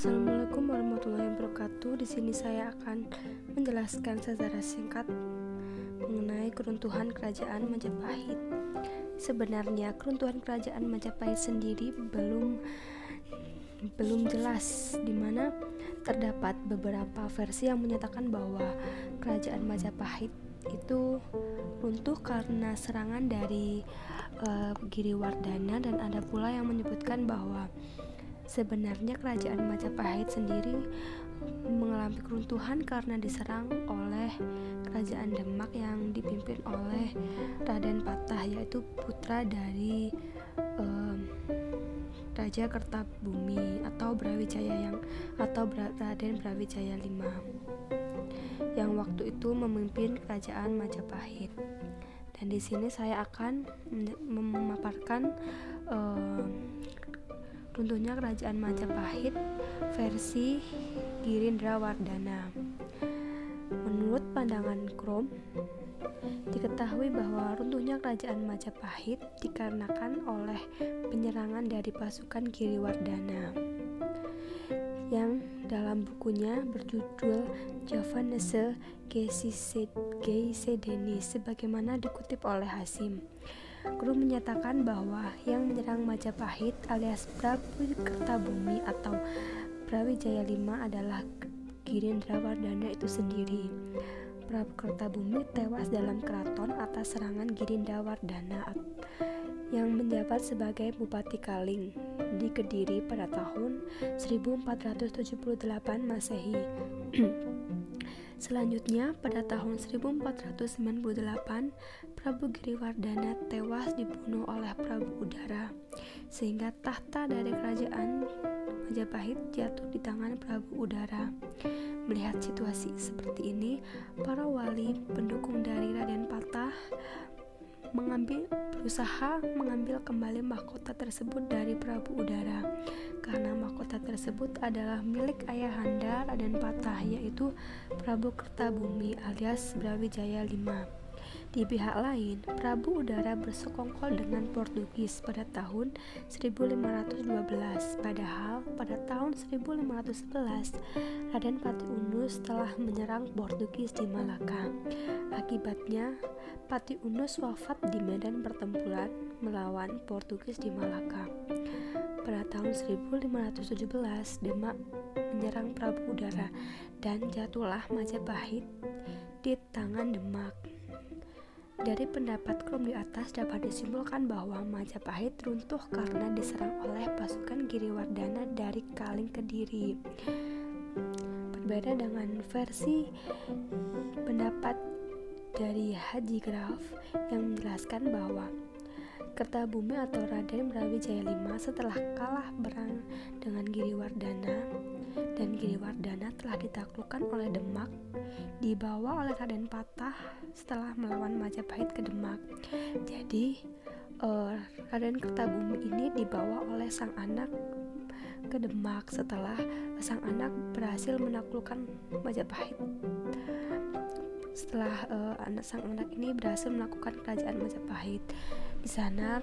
Assalamualaikum warahmatullahi wabarakatuh. Di sini saya akan menjelaskan secara singkat mengenai keruntuhan kerajaan Majapahit. Sebenarnya keruntuhan kerajaan Majapahit sendiri belum belum jelas di mana terdapat beberapa versi yang menyatakan bahwa kerajaan Majapahit itu runtuh karena serangan dari uh, Giriwardana dan ada pula yang menyebutkan bahwa Sebenarnya kerajaan Majapahit sendiri mengalami keruntuhan karena diserang oleh kerajaan Demak yang dipimpin oleh Raden Patah yaitu putra dari um, Raja Kertabumi atau Brawijaya yang atau Raden Brawijaya V yang waktu itu memimpin kerajaan Majapahit. Dan di sini saya akan memaparkan um, runtuhnya kerajaan Majapahit versi Girindra Wardana. Menurut pandangan Krom, diketahui bahwa runtuhnya kerajaan Majapahit dikarenakan oleh penyerangan dari pasukan Giriwardana yang dalam bukunya berjudul Javanese Geisedeni sebagaimana dikutip oleh Hasim. Guru menyatakan bahwa yang menyerang Majapahit alias Prabu Kertabumi atau Brawijaya V adalah Girindra Wardana itu sendiri. Prabu Kertabumi tewas dalam keraton atas serangan Girindra Wardana yang menjabat sebagai Bupati Kaling di Kediri pada tahun 1478 Masehi. Selanjutnya, pada tahun 1498, Prabu Giriwardana tewas dibunuh oleh Prabu Udara, sehingga tahta dari kerajaan Majapahit jatuh di tangan Prabu Udara. Melihat situasi seperti ini, para wali pendukung dari Raden Patah mengambil berusaha mengambil kembali mahkota tersebut dari Prabu Udara karena mahkota tersebut adalah milik ayahanda Raden Patah yaitu Prabu Kertabumi alias Brawijaya V. Di pihak lain, Prabu Udara bersekongkol dengan Portugis pada tahun 1512, padahal pada tahun 1511 Raden Pati Unus telah menyerang Portugis di Malaka. Akibatnya, Pati Unus wafat di medan pertempuran melawan Portugis di Malaka. Pada tahun 1517, Demak menyerang Prabu Udara dan jatuhlah Majapahit di tangan Demak. Dari pendapat Krom di atas dapat disimpulkan bahwa Majapahit runtuh karena diserang oleh pasukan Giriwardana dari Kaling Kediri. Berbeda dengan versi pendapat dari Haji Graf yang menjelaskan bahwa Kertabumi atau Raden Brawijaya V setelah kalah berang dengan Giriwardana dan Giriwardana telah ditaklukkan oleh Demak dibawa oleh Raden Patah setelah melawan Majapahit ke Demak. Jadi uh, Raden Kertabumi ini dibawa oleh sang anak ke Demak setelah sang anak berhasil menaklukkan Majapahit setelah uh, anak sang anak ini berhasil melakukan kerajaan Majapahit. Di sana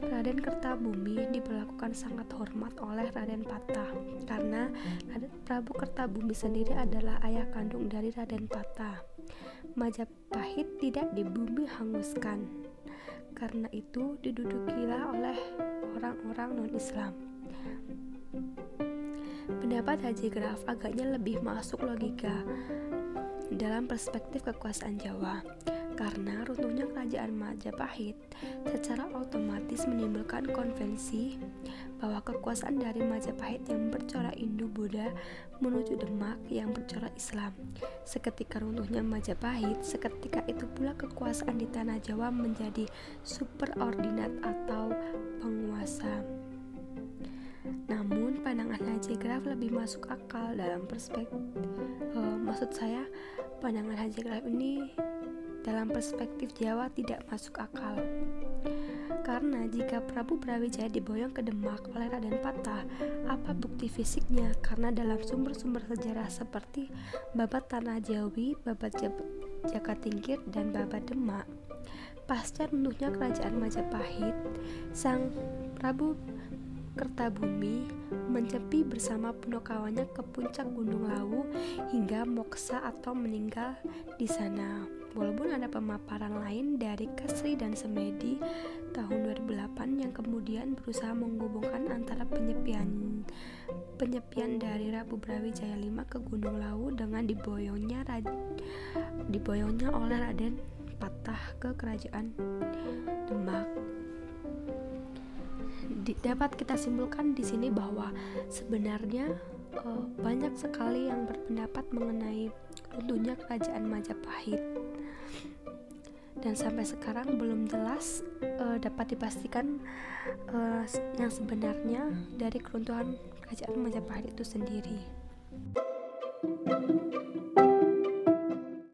Raden Kertabumi diperlakukan sangat hormat oleh Raden Patah karena Raden Prabu Kertabumi sendiri adalah ayah kandung dari Raden Patah. Majapahit tidak di bumi hanguskan. Karena itu didudukilah oleh orang-orang non-Islam. Pendapat Haji Graf agaknya lebih masuk logika dalam perspektif kekuasaan Jawa karena runtuhnya kerajaan Majapahit secara otomatis menimbulkan konvensi bahwa kekuasaan dari Majapahit yang bercorak Hindu-Buddha menuju Demak yang bercorak Islam. Seketika runtuhnya Majapahit, seketika itu pula kekuasaan di tanah Jawa menjadi superordinat atau penguasa. Namun pandangan Haji Graf lebih masuk akal dalam perspektif uh, maksud saya pandangan Haji Graf ini dalam perspektif Jawa tidak masuk akal. Karena jika Prabu Brawijaya diboyong ke Demak oleh Raden Patah, apa bukti fisiknya? Karena dalam sumber-sumber sejarah seperti Babat Tanah Jawi, Babat Jakatingkir, dan Babat Demak, pasca runtuhnya kerajaan Majapahit, sang Prabu Kertabumi mencepi bersama punakawannya ke puncak Gunung Lawu hingga moksa atau meninggal di sana. Walaupun ada pemaparan lain dari Kasri dan Semedi tahun 2008 yang kemudian berusaha menghubungkan antara penyepian penyepian dari Rabu Brawijaya 5 ke Gunung Lawu dengan diboyongnya diboyongnya oleh Raden Patah ke kerajaan Demak. Di, dapat kita simpulkan di sini bahwa sebenarnya uh, banyak sekali yang berpendapat mengenai runtuhnya kerajaan Majapahit dan sampai sekarang belum jelas uh, dapat dipastikan uh, yang sebenarnya dari keruntuhan kerajaan Majapahit itu sendiri. thank you